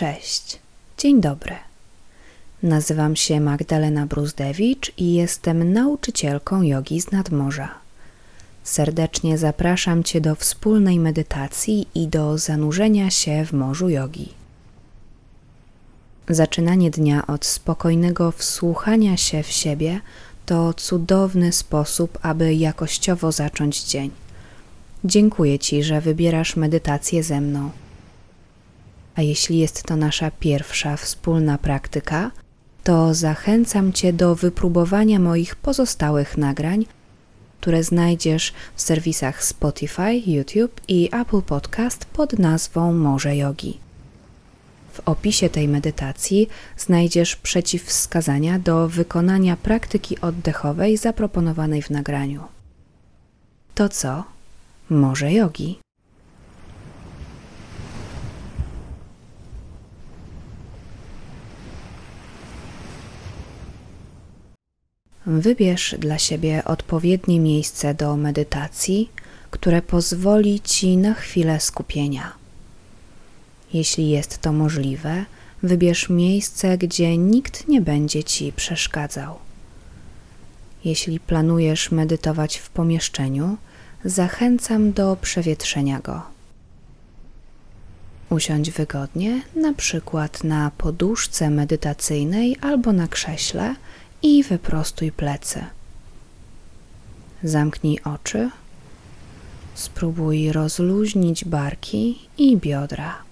Cześć, dzień dobry. Nazywam się Magdalena Bruzdewicz i jestem nauczycielką jogi z nadmorza. Serdecznie zapraszam Cię do wspólnej medytacji i do zanurzenia się w morzu jogi. Zaczynanie dnia od spokojnego wsłuchania się w siebie to cudowny sposób, aby jakościowo zacząć dzień. Dziękuję Ci, że wybierasz medytację ze mną. A jeśli jest to nasza pierwsza wspólna praktyka, to zachęcam Cię do wypróbowania moich pozostałych nagrań, które znajdziesz w serwisach Spotify, YouTube i Apple Podcast pod nazwą Morze Jogi. W opisie tej medytacji znajdziesz przeciwwskazania do wykonania praktyki oddechowej zaproponowanej w nagraniu. To co? Morze Jogi. Wybierz dla siebie odpowiednie miejsce do medytacji, które pozwoli ci na chwilę skupienia. Jeśli jest to możliwe, wybierz miejsce, gdzie nikt nie będzie ci przeszkadzał. Jeśli planujesz medytować w pomieszczeniu, zachęcam do przewietrzenia go. Usiądź wygodnie, na przykład na poduszce medytacyjnej albo na krześle i wyprostuj plecy. Zamknij oczy. Spróbuj rozluźnić barki i biodra.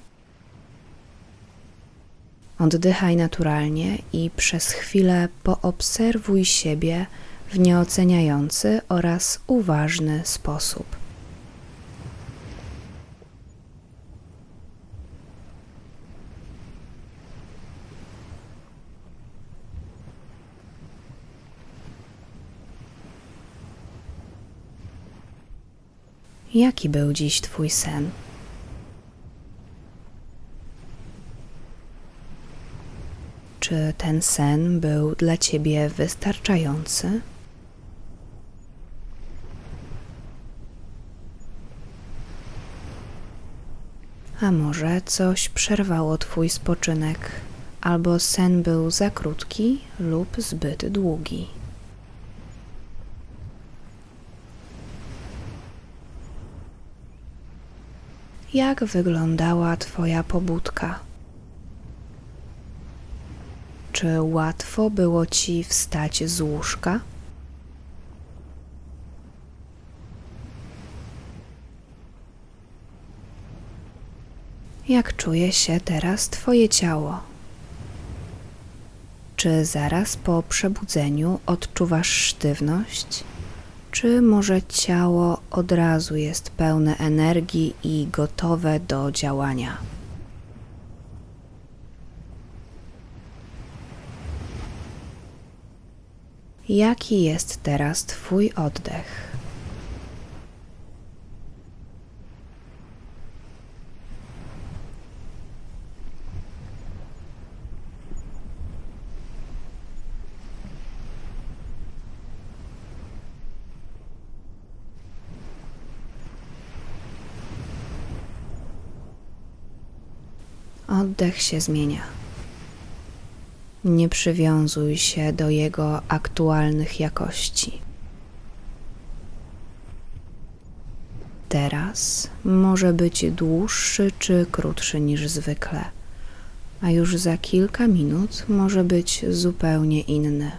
Oddychaj naturalnie i przez chwilę poobserwuj siebie w nieoceniający oraz uważny sposób. Jaki był dziś Twój sen? Czy ten sen był dla Ciebie wystarczający? A może coś przerwało Twój spoczynek, albo sen był za krótki lub zbyt długi? Jak wyglądała Twoja pobudka? Czy łatwo było Ci wstać z łóżka? Jak czuje się teraz Twoje ciało? Czy zaraz po przebudzeniu odczuwasz sztywność? Czy może ciało od razu jest pełne energii i gotowe do działania? Jaki jest teraz Twój oddech? Oddech się zmienia. Nie przywiązuj się do jego aktualnych jakości. Teraz może być dłuższy czy krótszy niż zwykle, a już za kilka minut może być zupełnie inny.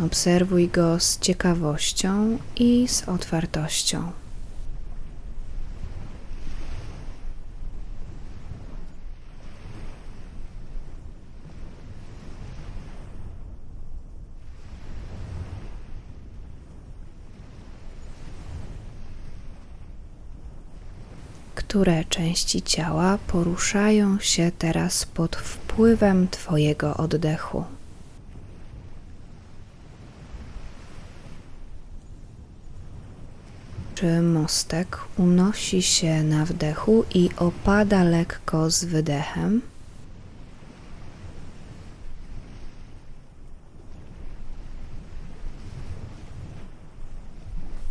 Obserwuj go z ciekawością i z otwartością. Które części ciała poruszają się teraz pod wpływem Twojego oddechu. Czy mostek unosi się na wdechu i opada lekko z wydechem?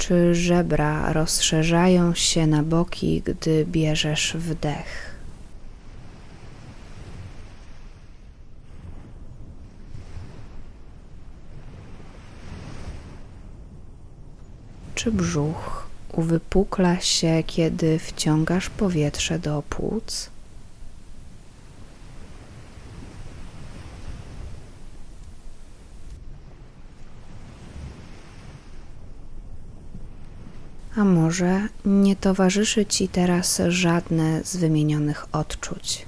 czy żebra rozszerzają się na boki, gdy bierzesz wdech. Czy brzuch uwypukla się, kiedy wciągasz powietrze do płuc? A może nie towarzyszy ci teraz żadne z wymienionych odczuć?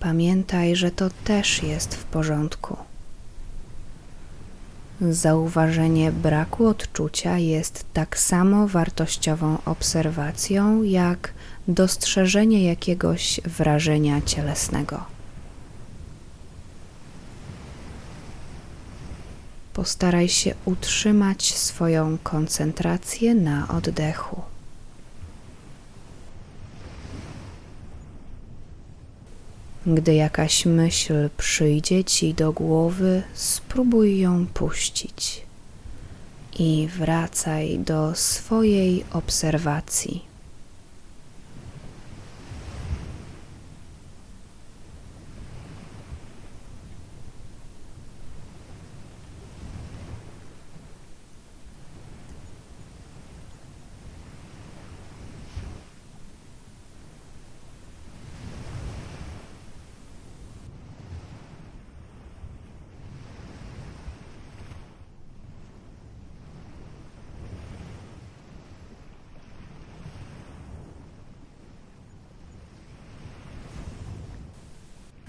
Pamiętaj, że to też jest w porządku. Zauważenie braku odczucia jest tak samo wartościową obserwacją, jak dostrzeżenie jakiegoś wrażenia cielesnego. Postaraj się utrzymać swoją koncentrację na oddechu. Gdy jakaś myśl przyjdzie ci do głowy, spróbuj ją puścić i wracaj do swojej obserwacji.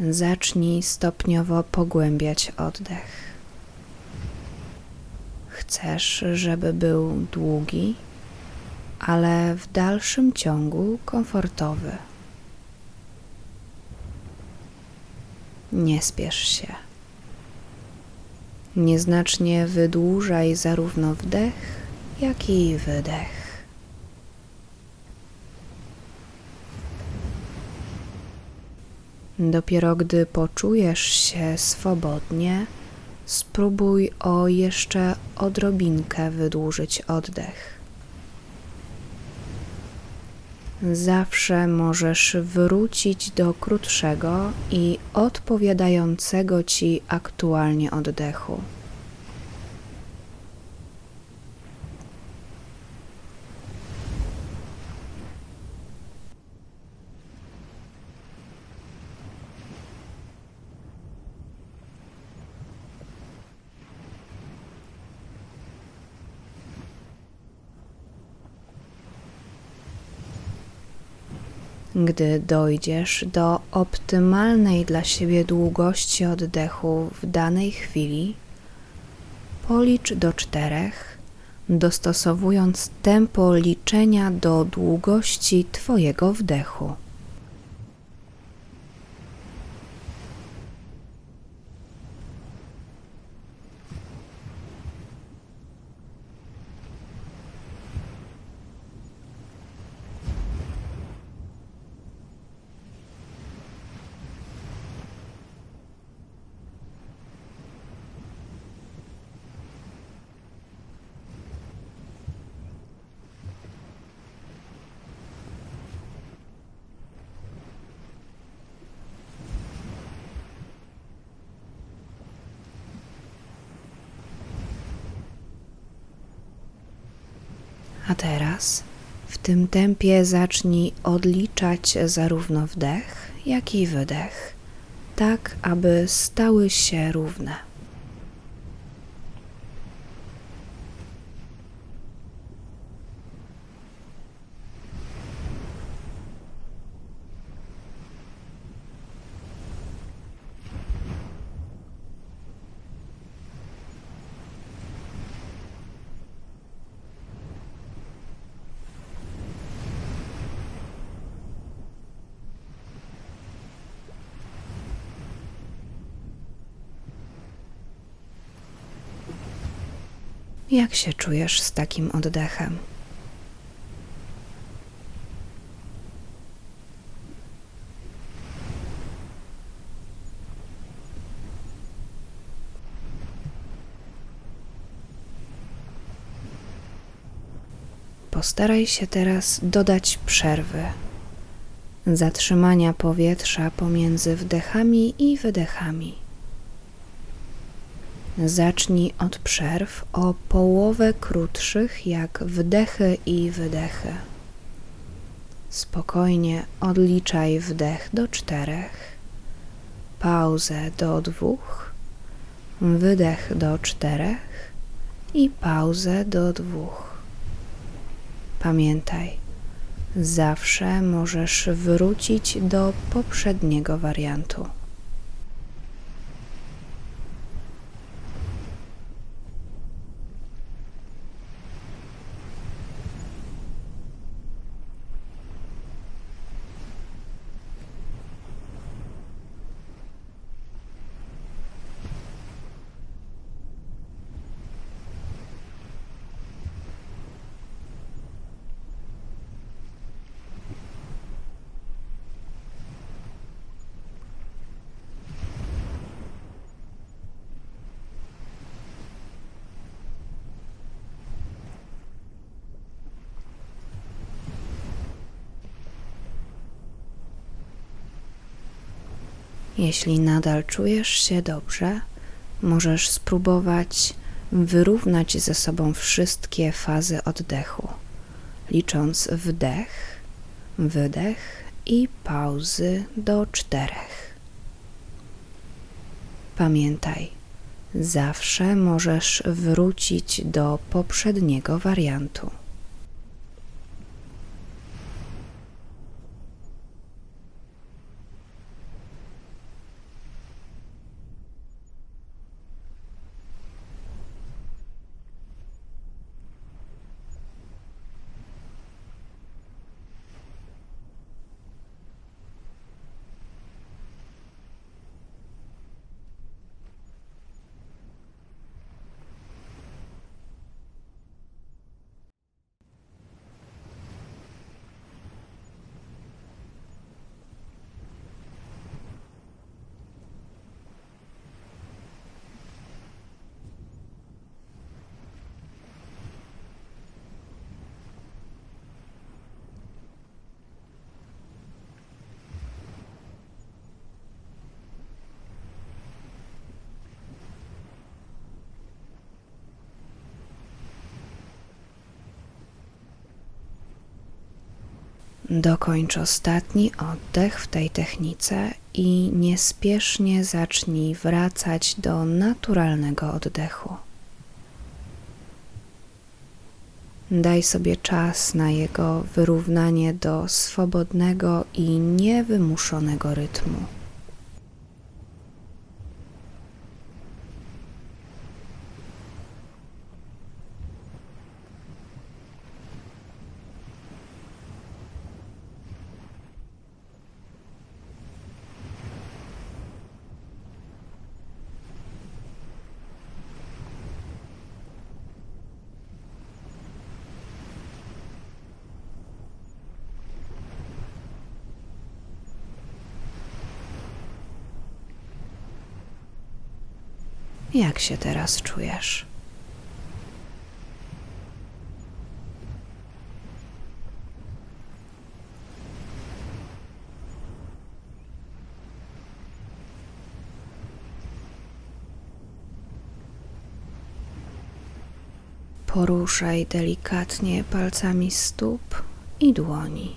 Zacznij stopniowo pogłębiać oddech. Chcesz, żeby był długi, ale w dalszym ciągu komfortowy. Nie spiesz się. Nieznacznie wydłużaj zarówno wdech, jak i wydech. Dopiero gdy poczujesz się swobodnie, spróbuj o jeszcze odrobinkę wydłużyć oddech. Zawsze możesz wrócić do krótszego i odpowiadającego ci aktualnie oddechu. Gdy dojdziesz do optymalnej dla siebie długości oddechu w danej chwili, policz do czterech, dostosowując tempo liczenia do długości Twojego wdechu. A teraz w tym tempie zacznij odliczać zarówno wdech, jak i wydech, tak aby stały się równe. Jak się czujesz z takim oddechem? Postaraj się teraz dodać przerwy, zatrzymania powietrza pomiędzy wdechami i wydechami. Zacznij od przerw o połowę krótszych jak wdechy i wydechy. Spokojnie odliczaj wdech do czterech, pauzę do dwóch, wydech do czterech i pauzę do dwóch. Pamiętaj, zawsze możesz wrócić do poprzedniego wariantu. Jeśli nadal czujesz się dobrze, możesz spróbować wyrównać ze sobą wszystkie fazy oddechu, licząc wdech, wydech i pauzy do czterech. Pamiętaj, zawsze możesz wrócić do poprzedniego wariantu. Dokończ ostatni oddech w tej technice i niespiesznie zacznij wracać do naturalnego oddechu. Daj sobie czas na jego wyrównanie do swobodnego i niewymuszonego rytmu. Jak się teraz czujesz? Poruszaj delikatnie palcami stóp i dłoni.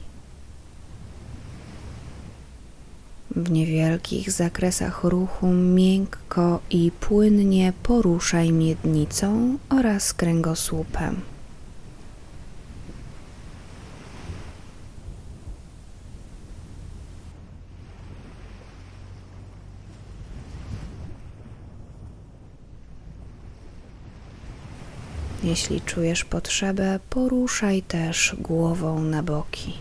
W niewielkich zakresach ruchu miękko i płynnie poruszaj miednicą oraz kręgosłupem. Jeśli czujesz potrzebę, poruszaj też głową na boki.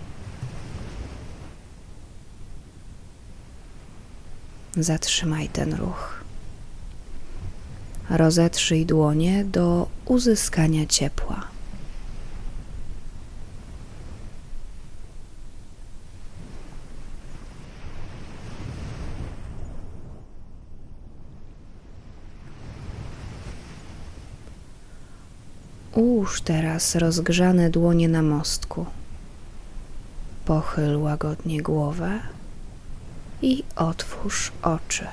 Zatrzymaj ten ruch. Rozetrzyj dłonie do uzyskania ciepła. Ułóż teraz rozgrzane dłonie na mostku. Pochyl łagodnie głowę i otwórz oczy.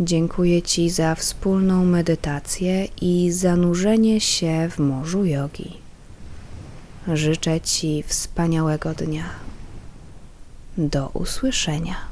Dziękuję Ci za wspólną medytację i zanurzenie się w morzu jogi. Życzę Ci wspaniałego dnia. Do usłyszenia.